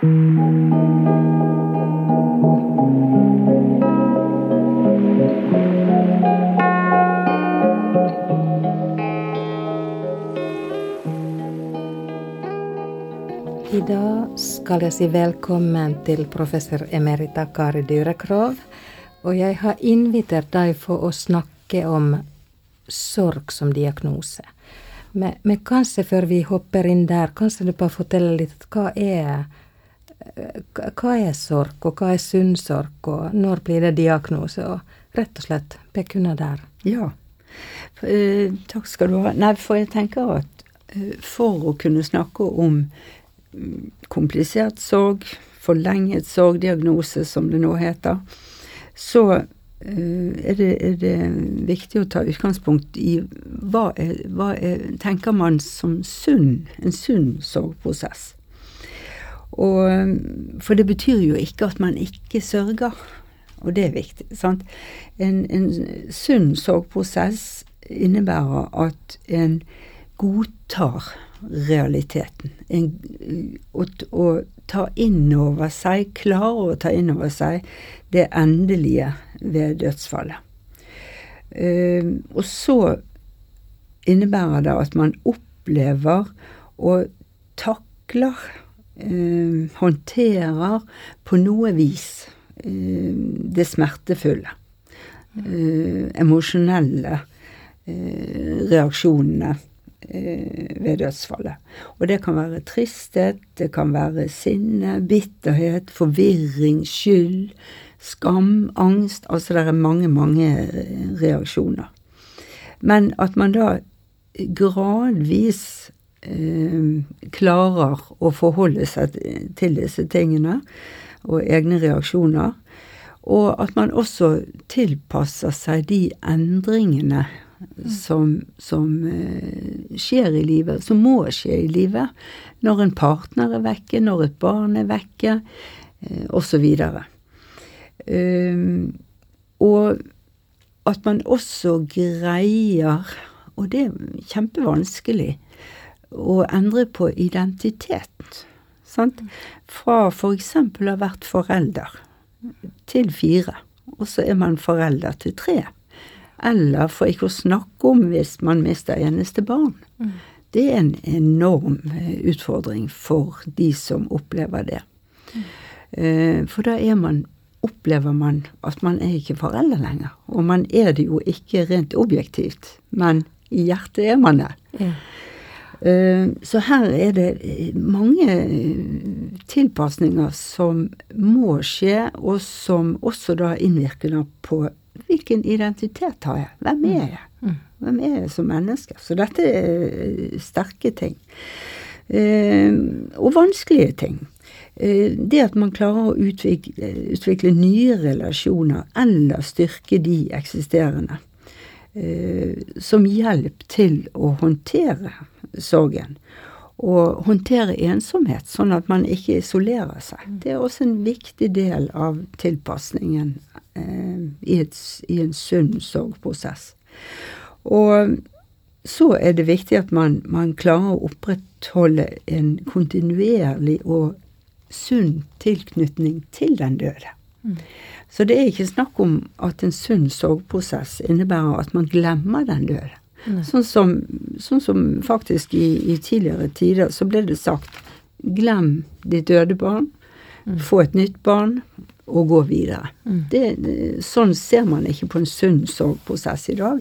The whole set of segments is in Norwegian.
I dag skal jeg si velkommen til professor emerita Kari Dyrekrov. Og jeg har invitert deg for å snakke om sorg som diagnose. Men, men, kanskje før vi hopper inn der, kanskje du bare forteller litt hva er hva er sorg, og hva er sunn sorg, og når blir det diagnose? Og rett og slett begrunne der. Ja. Eh, takk skal du ha. Nei, for jeg tenker at eh, for å kunne snakke om komplisert sorg, forlenget sorgdiagnose, som det nå heter, så uh, er, det, er, det, viktig å ta utgangspunkt i hva, er, hva er, tenker man som sunn, en sunn sorgprosess. Og, for det betyr jo ikke at man ikke sørger, og det er viktig. Sant? En, en sunn sorgprosess innebærer at en godtar realiteten. En, å, og ta inn over seg, klare å ta inn over seg det endelige ved dødsfallet. Uh, og så innebærer det at man opplever og takler, håndterer på noe vis uh, det smertefulle. emosjonelle reaksjonene Eh, ved dødsfallet. Og det kan være tristhet, det kan være sinne, bitterhet, forvirring, skyld, skam, angst. Altså det er mange, mange eh, reaksjoner. Men at man da gradvis eh, klarer å forholde seg til disse tingene og egne reaksjoner, og at man også tilpasser seg de endringene som, som uh, skjer i livet, som må skje i livet, når en partner er vekke, når et barn er vekke, osv. Uh, og at man også greier, og det er kjempevanskelig, å endre på identitet. Sant? Fra f.eks. For å ha vært forelder til fire, og så er man forelder til tre. Eller for ikke å snakke om hvis man mister eneste barn. Mm. Det er en enorm eh, utfordring for de som opplever det. Mm. For da er man opplever man at man er ikke forelder lenger. Og man er det jo ikke rent objektivt, men i hjertet er man det. Ja. Så her er det mange tilpasninger som må skje, og som også da innvirker på hvilken identitet har jeg? Hvem er jeg? Mm. Hvem er jeg som menneske? Så dette er sterke ting. Eh, og vanskelige ting. Eh, det at man klarer å utvikle, utvikle nye relasjoner, eller styrke de eksisterende, eh, som hjelp til å håndtere sorgen Og håndtere ensomhet, sånn at man ikke isolerer seg. Mm. Det er også en viktig del av tilpasningen eh, i, et, i, en sunn sorgprosess. Og så er det viktig at man, man klarer å opprettholde en kontinuerlig og sunn tilknytning til den døde. Mm. Så det er ikke snakk om at en sunn sorgprosess innebærer at man glemmer den døde. Sånn som, sånn som, faktisk i, i, tidligere tider så ble det sagt glem ditt døde barn, mm. få et nytt barn og gå videre. Mm. Det, sånn ser man ikke på en sunn sorgprosess i dag.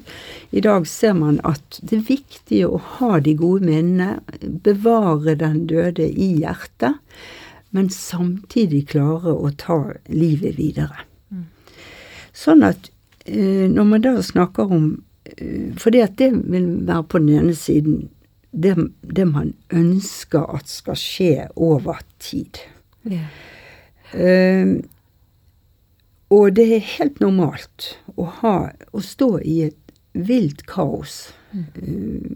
I dag ser man at det er viktig å ha de gode minnene, bevare den døde i hjertet, men samtidig klare å ta livet videre. Sånn at eh, når man da snakker om fordi at det vil være på den ene siden det, det man ønsker at skal skje over tid. Yeah. Uh, og det er helt normalt å, ha, å stå i et vilt kaos uh,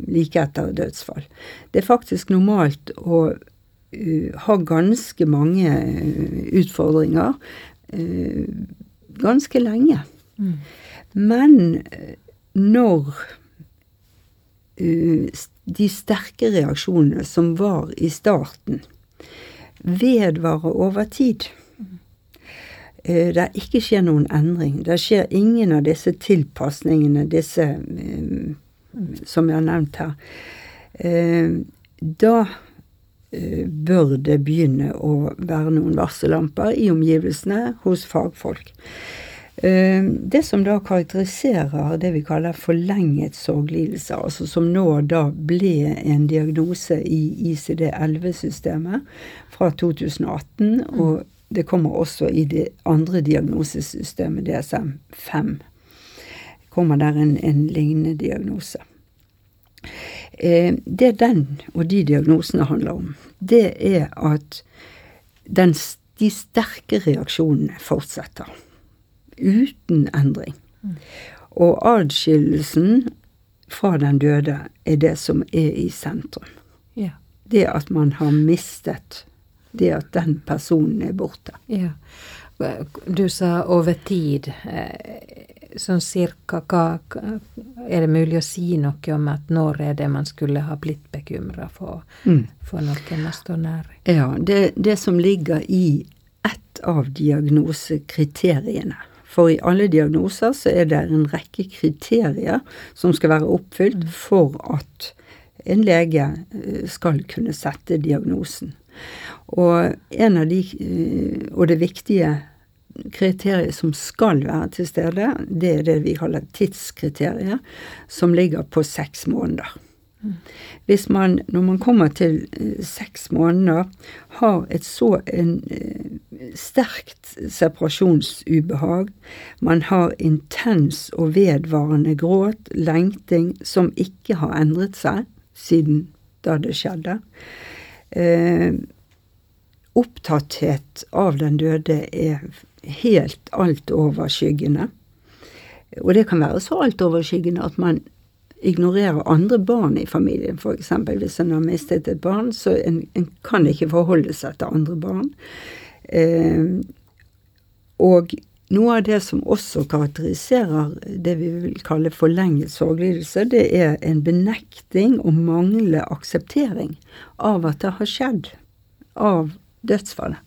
like etter dødsfall. Det er faktisk normalt å uh, ha ganske mange utfordringer ganske lenge. Mm. Men når uh, de sterke reaksjonene som var i starten, vedvarer over tid. Eh, det ikke skjer noen endring. Det skjer ingen av disse tilpasningene, disse eh, som jeg har nevnt her. Eh, da bør det begynne å være noen varsellamper i omgivelsene hos fagfolk. Det som da karakteriserer det vi kaller forlenget sorglidelse, altså som nå da ble en diagnose i ICD-11-systemet fra 2018, og det kommer også i det andre diagnosesystemet, DSM-5. kommer der en, en lignende diagnose. Eh, det den og de diagnosene handler om, det er at den, de sterke reaksjonene fortsetter. Uten endring. Og adskillelsen fra den døde er det som er i sentrum. Ja. Det at man har mistet det at den personen er borte. Ja. Du sa over tid. Eh, sånn cirka hva Er det mulig å si noe om at når er det man skulle ha blitt bekymra for, mm. for noen å stå nær? Ja, det, det som ligger i ett av diagnosekriteriene. For i alle diagnoser så er det en rekke kriterier som skal være oppfylt mm. for at en lege eh, skal kunne sette diagnosen. Og en av de, eh, og det viktige kriteriet som skal være til stede, det er det vi kaller tidskriteriet, som ligger på seks måneder. Hvis man, når man kommer til eh, seks måneder, har et så en, eh, sterkt separasjonsubehag, man har intens og vedvarende gråt, lengting, som ikke har endret seg siden da det skjedde, eh, opptatthet av den døde er helt altoverskyggende. Og det kan være så altoverskyggende at man ignorerer andre barn i familien, f.eks. hvis en har mistet et barn, så en, en, kan ikke forholde seg til andre barn. Eh, og noe av det som også karakteriserer det vi vil kalle forlenget sorglidelse, det er en benekting og manglende akseptering av at det har skjedd. Av dødsfallet.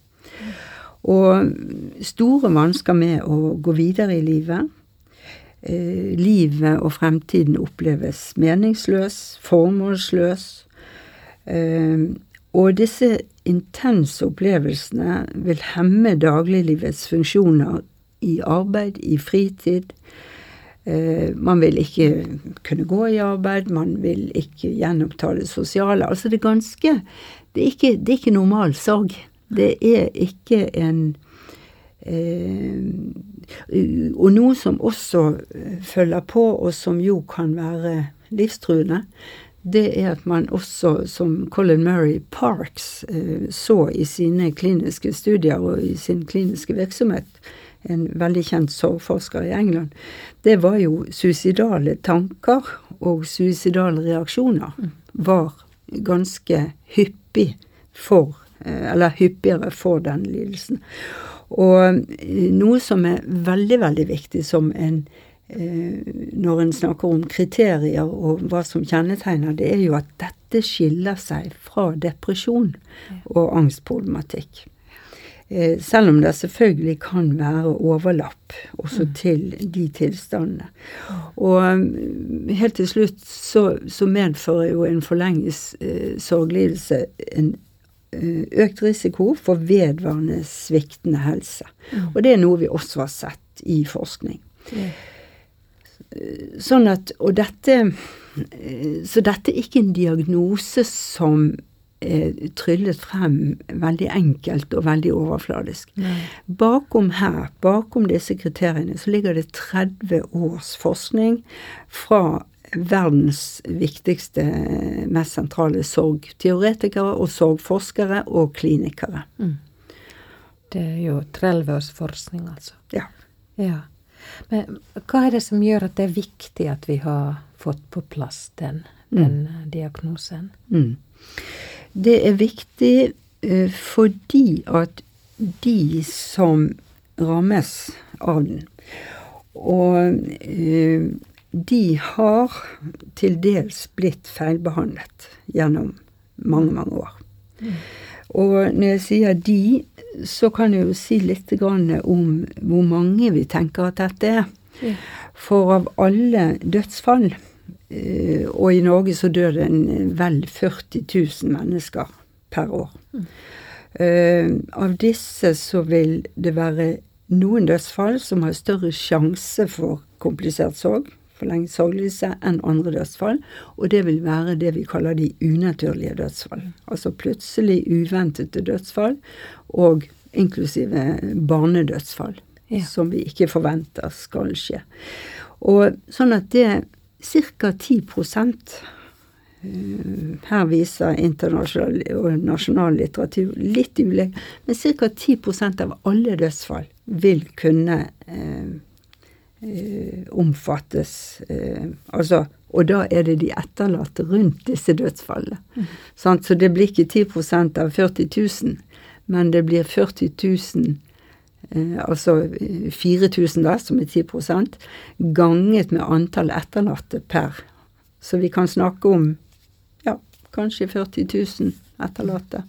Og store vansker med å gå videre i livet. Eh, livet og fremtiden oppleves meningsløs, formålsløs. Eh, og disse intense opplevelsene vil hemme dagliglivets funksjoner i arbeid, i fritid. Eh, man vil ikke kunne gå i arbeid, man vil ikke gjenoppta det sosiale. Altså det ganske Det er ikke, det er ikke normal sorg. Det er ikke en eh, Og noe som også eh, følger på, og som jo kan være livstruende, det er at man også, som Colin Murray Parks eh, så i sine kliniske studier og i sin kliniske virksomhet, en veldig kjent sorgforsker i England, det var jo suicidale tanker og suicidale reaksjoner var ganske hyppig for Eh, eller hyppigere for den lidelsen. Og eh, noe som er veldig, veldig viktig som en eh, når en snakker om kriterier og hva som kjennetegner, det er jo at dette skiller seg fra depresjon og angstproblematikk. Selv om det selvfølgelig kan være overlapp også mm. til de tilstandene. Og helt til slutt så, så medfører jo en forlenget eh, sorglidelse en Eh, økt risiko for vedvarende sviktende helse. Mm. Og det er noe vi også har sett i forskning. Mm. Sånn at, og dette eh, Så dette er ikke en diagnose som tryllet frem veldig enkelt og veldig overfladisk. Nei. Bakom her, bakom disse kriteriene, så ligger det 30 års forskning fra verdens viktigste, mest sentrale sorgteoretikere og sorgforskere og klinikere. Mm. Det er jo 30 års forskning, altså. Ja. ja. Men hva er det som gjør at det er viktig at vi har fått på plass den, mm. den mm. diagnosen? Mm. Det er viktig uh, fordi at de som rammes av den, og uh, de har til dels blitt feilbehandlet gjennom mange, mange år. Og når jeg sier de, så kan jeg jo si litt om hvor mange vi tenker at dette er. For av alle dødsfall, eh, og i Norge så dør det en vel 40 000 mennesker per år. Mm. Eh, av disse så vil det være noen dødsfall som har større sjanse for komplisert sorg, forlenget sorglyse, enn andre dødsfall. Og det vil være det vi kaller de unaturlige dødsfall. Altså plutselig uventede dødsfall, og inklusive barnedødsfall. Ja. Som vi ikke forventer skal skje. Og sånn at det ca. 10 eh, her viser internasjonal og nasjonal litteratur litt ulik, men ca. 10% av alle dødsfall vil kunne eh, eh, omfattes eh, Altså, og da er det de etterlatte rundt disse dødsfallene. Mm. Sant? Så det blir ikke 10% av 40 000, men det blir 40 000 Eh, altså 4000, da, som er 10 ganget med antall etterlatte per. Så vi kan snakke om ja, kanskje 40 000 etterlatte.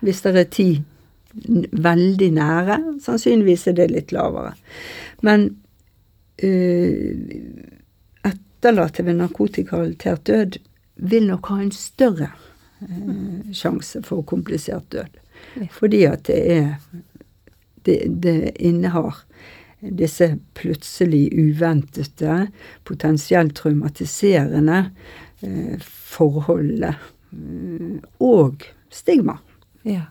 Hvis det er ti veldig nære, sannsynligvis er det litt lavere. Men uh, etterlatte ved narkotikarelatert død vil nok ha en større uh, sjanse for komplisert død. Fordi at det er det, det innehar disse plutselig uventete, potensielt traumatiserende eh, forholdene mm, og stigma. Ja.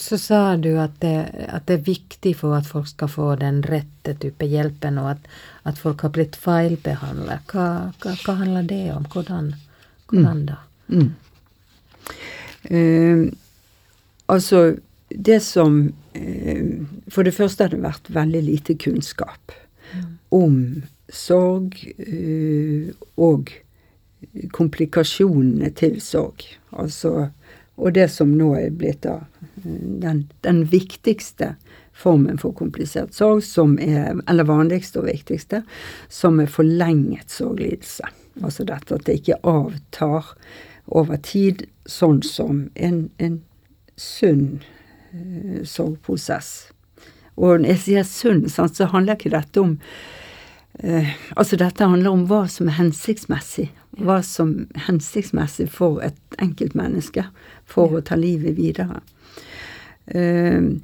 Så sa du at det, at det, er viktig for at folk skal få den rette type hjelpen, og at, at folk har blitt feilbehandlet. Hva, hva, hva, handler det om? Hvordan, hvordan da? Mm. Eh, altså, det som eh, For det første har det vært veldig lite kunnskap om sorg eh, og komplikasjonene til sorg. Altså Og det som nå er blitt da den, den viktigste formen for komplisert sorg, som er, eller vanligste og viktigste, som er forlenget sorglidelse. Altså dette at det ikke avtar over tid, sånn som en, en sunn eh, sorgprosess. Og når jeg sier sunn, så handler ikke dette om eh, Altså dette handler om hva som er hensiktsmessig. Hva som er hensiktsmessig for et enkeltmenneske for ja. å ta livet videre. Eh,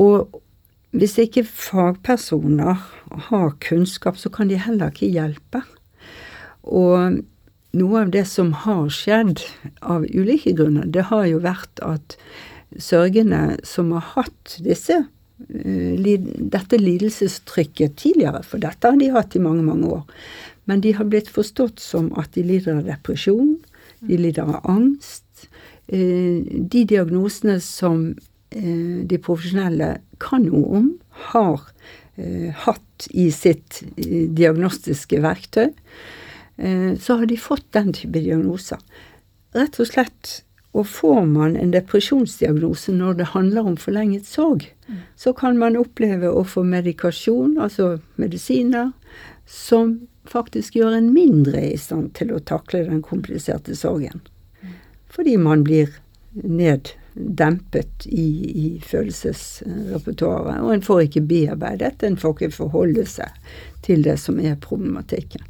og hvis ikke fagpersoner har kunnskap, så kan de heller ikke hjelpe. Og noe av det som har skjedd av ulike grunner, det har jo vært at sørgende som har hatt disse, uh, dette lidelsestrykket tidligere, for dette har de hatt i mange, mange år, men de har blitt forstått som at de lider av depresjon, de lider av angst. Uh, de diagnosene som uh, de profesjonelle kan noe om, har hatt i sitt diagnostiske verktøy, så har de fått den type diagnoser. Rett og slett og får man en depresjonsdiagnose når det handler om forlenget sorg, mm. så kan man oppleve å få medikasjon, altså medisiner, som faktisk gjør en mindre i stand til å takle den kompliserte sorgen. Mm. Fordi man blir neddempet i, i følelsesrepertoaret, og en får ikke bearbeidet, en får ikke forholde seg til det som er problematikken.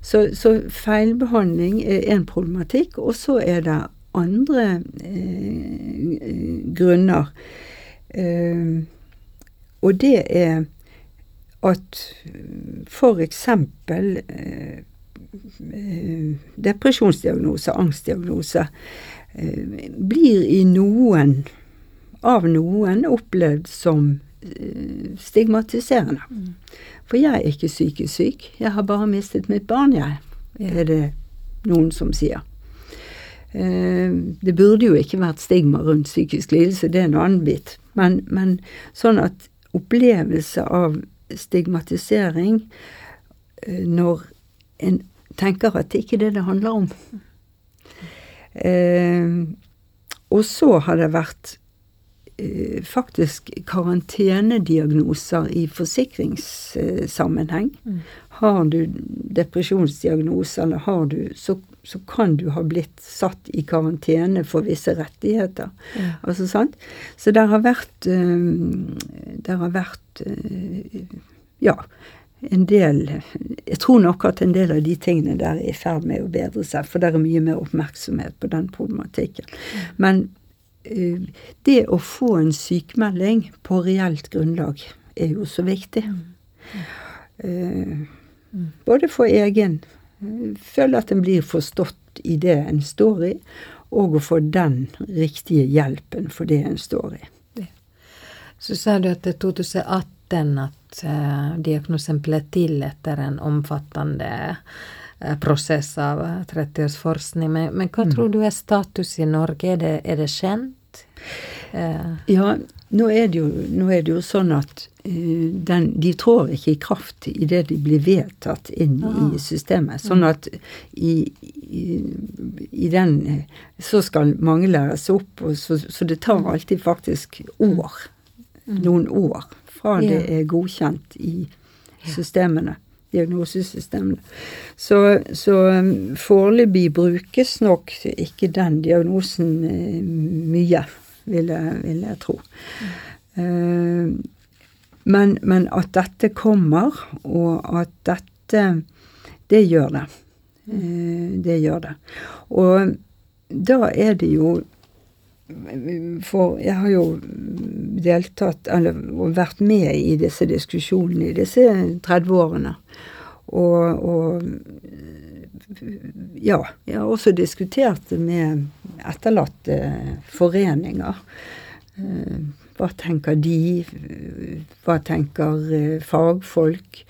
Så, så feilbehandling er en problematikk, og så er det andre eh, grunner. Eh, og det er at for eksempel eh, depresjonsdiagnose, angstdiagnose, eh, blir i noen, av noen, opplevd som eh, stigmatiserende. Mm. For jeg er ikke psykisk syk, jeg har bare mistet mitt barn, jeg, er det noen som sier. Eh, det burde jo ikke vært stigma rundt psykisk lidelse, det er en annen bit. Men, men sånn at opplevelse av stigmatisering eh, når en tenker at det ikke er det det handler om. Eh, og så har det vært faktisk karantenediagnoser i forsikringssammenheng. Mm. Har du depresjonsdiagnose, eller har du Så så kan du ha blitt satt i karantene for visse rettigheter. Ja. Altså, sant? Så det har vært um, Det har vært uh, Ja, en del Jeg tror nok at en del av de tingene der er i ferd med å bedre seg, for det er mye mer oppmerksomhet på den problematikken. Men uh, det å få en sykemelding på reelt grunnlag er jo så viktig. Uh, både for egen Føle at en blir forstått i det en står i, og å få den riktige hjelpen for det en står i. Så sa du at det er 2018 at eh, diagnosen ble til etter en omfattende eh, prosess av 30 års forskning. Men, men hva tror du er status i Norge? Er det, er det kjent? Eh, Ja, nå er det jo, nå er det jo sånn at eh, den, de trår ikke i kraft idet de blir vedtatt inn Aha. i systemet. Sånn at i, i, i den Så skal mange læres opp, så, så det tar alltid faktisk år. Noen år fra det er godkjent i systemene. Diagnosesystemene. Så, så um, foreløpig brukes nok ikke den diagnosen eh, mye, vil jeg, vil jeg tro. Mm. men, men at dette kommer, og at dette Det gjør det. Eh, det gjør det. Og da er det jo For jeg har jo deltatt, eller vært med i disse diskusjonene i disse 30 årene. Og, og ja, jeg har også diskutert med etterlatte foreninger. Eh, Hva tenker de? Hva tenker eh, fagfolk?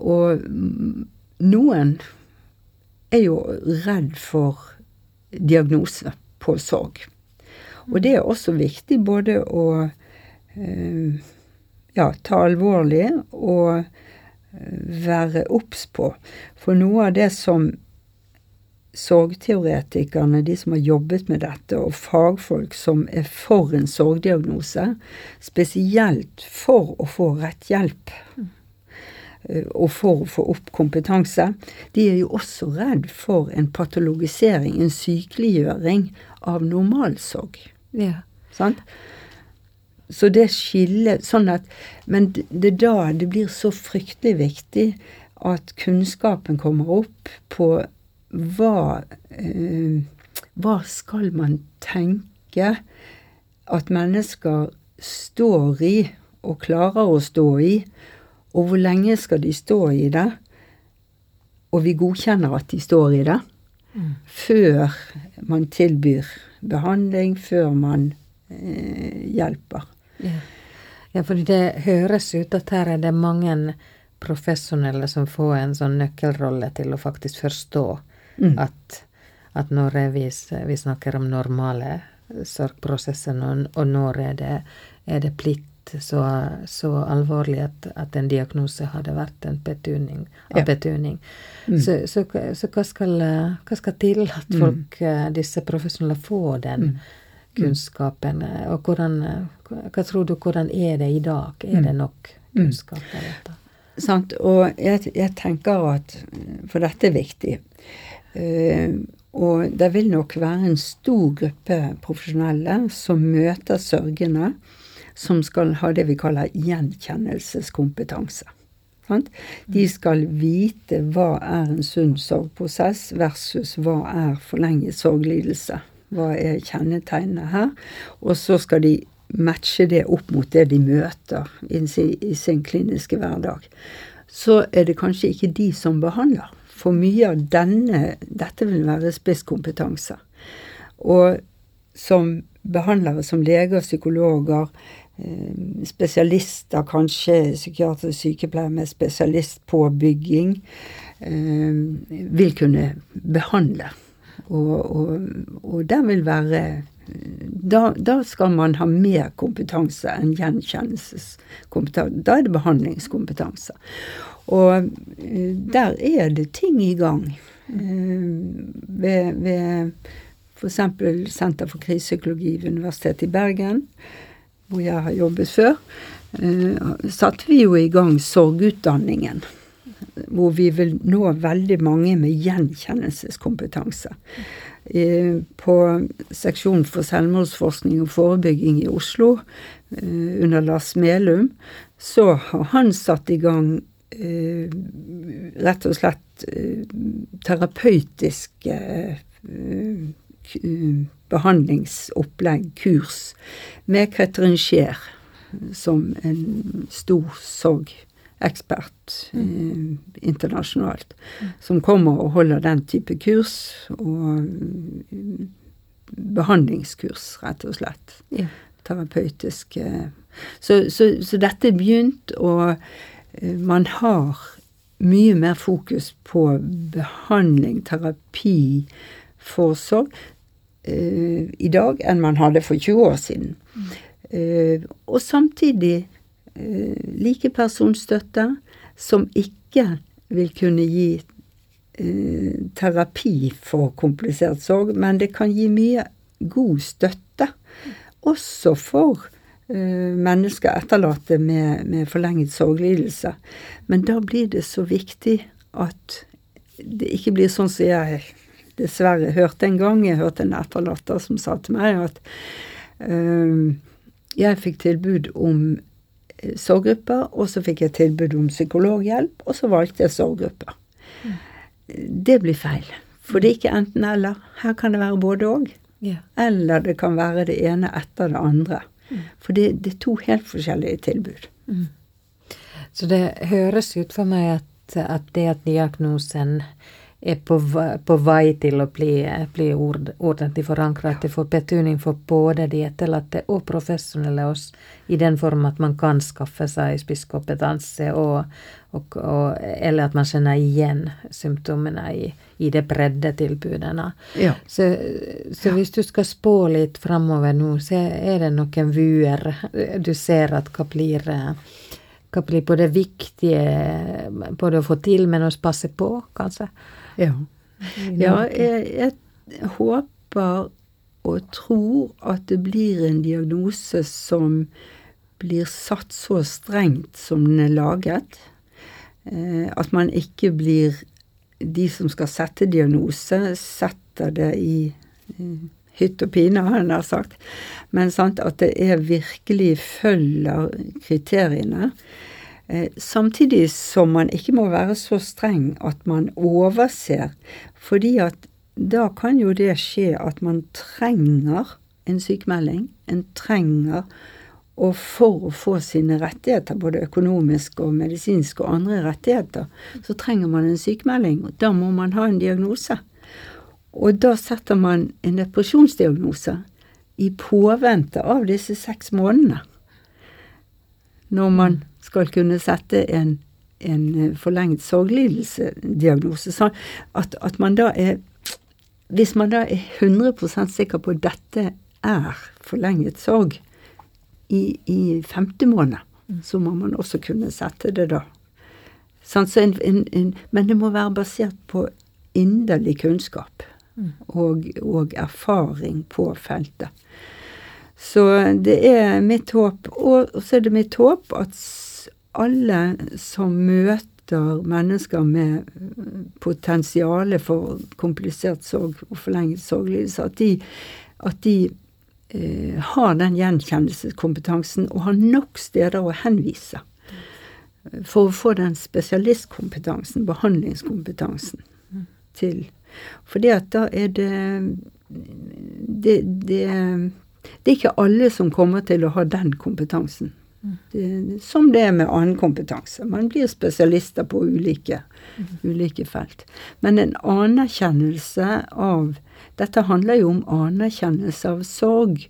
Og noen er jo redd for diagnose på sorg. Og det er også viktig både å eh, ja, ta alvorlig og eh, være obs på. For noe av det som sorgteoretikerne, de som har jobbet med dette, og fagfolk som er for en sorgdiagnose, spesielt for å få rett hjelp eh, og for å få opp kompetanse, de er jo også redd for en patologisering, en sykeliggjøring av normalsorg. Ja. Sant? Så det skillet sånn at Men det er da det blir så fryktelig viktig at kunnskapen kommer opp på hva eh, Hva skal man tenke at mennesker står i, og klarer å stå i, og hvor lenge skal de stå i det? Og vi godkjenner at de står i det, før man tilbyr behandling, før man eh, hjelper. Ja. ja, fordi det høres ut at her er det mange profesjonelle som får en sånn nøkkelrolle til å faktisk forstå Mm. at, at når vi, vi snakker om normale sorgprosesser, og, når er det, er det blitt så, så alvorlig at, at en diagnose hadde vært en betuning, Ja. betuning. Mm. Så, så, så hva, skal, eh, hva skal til at folk, mm. disse profesjonelle, får den Mm. kunnskapen? eh, Og hvordan, eh, hva tror du, hvordan er det i dag? Er Mm. det nok kunnskap av dette? Sant? Og jeg, jeg tenker at For dette er viktig. Uh, og det vil nok være en stor gruppe profesjonelle som møter sørgende, som skal ha det vi kaller gjenkjennelseskompetanse. De skal vite hva er en sunn sorgprosess versus hva er forlenget sorglidelse. Hva er kjennetegnene her? Og så skal de matche det opp mot det de møter i sin, i sin kliniske hverdag. Så er det kanskje ikke de som behandler. For mye av denne, dette vil være spisskompetanse. Og som behandlere, som leger, psykologer, eh, spesialister, kanskje psykiatrisk sykepleier med spesialistpåbygging, eh, vil kunne behandle. Og, og, og der vil være da, da skal man ha mer kompetanse enn gjenkjennelseskompetanse. Da er det behandlingskompetanse. Og eh, der er det ting i gang. Ved, ved f.eks. Senter for krisepsykologi ved Universitetet i Bergen, hvor jeg har jobbet før, eh, satte vi jo i gang sorgutdanningen. hvor vi vil nå veldig mange med gjenkjennelseskompetanse. På seksjonen for selvmordsforskning og forebygging i Oslo, eh, under Lars Melum, så har han satt i gang eh, rett og slett eh, terapeutiske behandlingsopplegg, kurs, med Katrin Scheer som en stor sorgekspert mm. eh, internasjonalt, som kommer og holder den type kurs, og mm, behandlingskurs, rett og slett. Ja. Terapeutiske så, så, så, dette er begynt, og eh, man har mye mer fokus på behandling, terapi, for sorg eh, i dag enn man hadde for 20 år siden. Eh, og samtidig eh, likepersonsstøtte som ikke vil kunne gi uh, terapi for komplisert sorg, men det kan gi mye god støtte. Også for mennesker etterlatte med, med forlenget sorglidelse. Men da blir det så viktig at det ikke blir sånn som jeg dessverre hørte en gang. Jeg hørte en etterlatter som sa til meg at øh, jeg fikk tilbud om eh, sorggrupper, og så fikk jeg tilbud om psykologhjelp, og så valgte jeg sorggrupper. Mm. Det blir feil. For det er ikke enten-eller. Her kan det være både-og. Yeah. Eller det kan være det ene etter det andre. Mm. For det, det, er to helt forskjellige tilbud. Mm. Så det høres ut for meg at, at det at diagnosen er på, på vei til å bli, bli ord, ordentlig forankra. At det får betydning for både de etterlatte og profesjonelle oss, i den form at man kan skaffe seg spisskompetanse, og, og, og, eller at man kjenner igjen symptomene i, i de bredde tilbudene. Ja. Så, så, hvis du skal spå litt framover nå, så er det noen vuer du ser at hva blir hva blir både viktige både å få til, men å passe på, kanskje? Ja. ja jeg, jeg, håper og tror at det blir en diagnose som blir satt så strengt som den er laget. Eh, at man ikke blir De som skal sette diagnose, setter det i hytt og pine, har jeg nær sagt. Men sant, at det er virkelig følger kriteriene. Eh, samtidig som man ikke må være så streng at man overser, fordi at da kan jo det skje at man trenger en sykemelding. En trenger og for å få sine rettigheter, både økonomiske og medisinske og andre rettigheter, så trenger man en sykemelding. og Da må man ha en diagnose. Og da setter man en depresjonsdiagnose i påvente av disse seks månedene. Når man skal kunne sette en, en eh, sorglidelse-diagnose. Sånn at, at, man da er Hvis man da er 100% sikker på at dette er forlenget sorg i, i femte måned, så må man også kunne sette det da. Sånn, så en, en, men det må være basert på inderlig kunnskap og, og erfaring på feltet. Så det er mitt håp. Og så er det mitt håp at alle som møter mennesker med potensial for komplisert sorg og forlenget sorglidelse, at de, at de eh, har den gjenkjennelseskompetansen og har nok steder å henvise for å få den spesialistkompetansen, behandlingskompetansen, til. At da er det det, det det er ikke alle som kommer til å ha den kompetansen. Det, som det er med annen kompetanse. Man blir spesialister på ulike, mm. ulike felt. Men en anerkjennelse av Dette handler jo om anerkjennelse av sorg,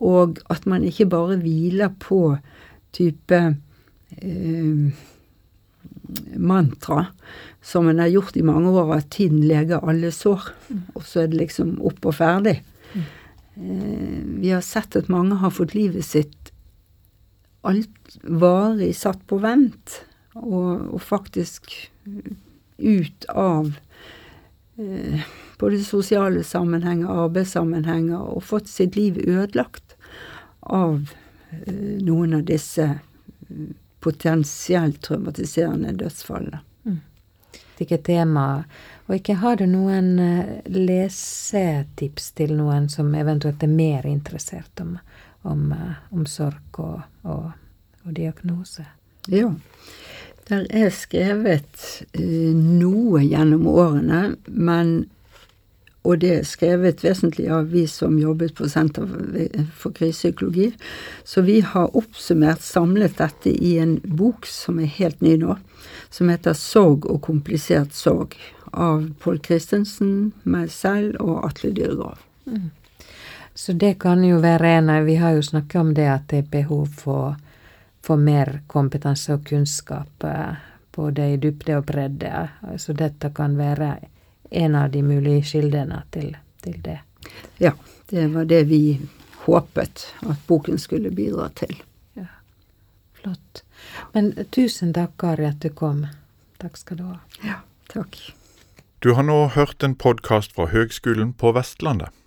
og at man ikke bare hviler på type eh, mantra som en har gjort i mange år, at tiden leger alle sår, mm. og så er det liksom opp og ferdig. Mm. Eh, vi har sett at mange har fått livet sitt alt varig satt på vent, og, og faktisk ut av eh, både sosiale sammenhenger, arbeidssammenhenger, og fått sitt liv ødelagt av eh, noen av disse eh, potensielt traumatiserende dødsfallene. Mm. viktige temaer. Og ikke har du noen eh, lesetips til noen som eventuelt er mer interessert om, om, eh, om sorg og, og, og, diagnose? Ja. Der er skrevet uh, noe gjennom årene, men og det er skrevet vesentlig av vi som jobbet på Senter for krisepsykologi. Så vi har oppsummert, samlet dette i en bok som er helt ny nå, som heter 'Sorg og komplisert sorg', av Pål Christensen, meg selv og Atle Dyregrav. Mm. Så det kan jo være en av Vi har jo snakket om det at det er behov for, for mer kompetanse og kunnskap, eh, både i dybde og bredde. Så dette kan være en av de mulige kildene til, til det. Ja, det var det vi håpet at boken skulle bidra til. Ja, Flott. Men tusen takk, Kari, at du kom. Takk skal du ha. Ja, takk. Du har nå hørt en podkast fra Høgskolen på Vestlandet.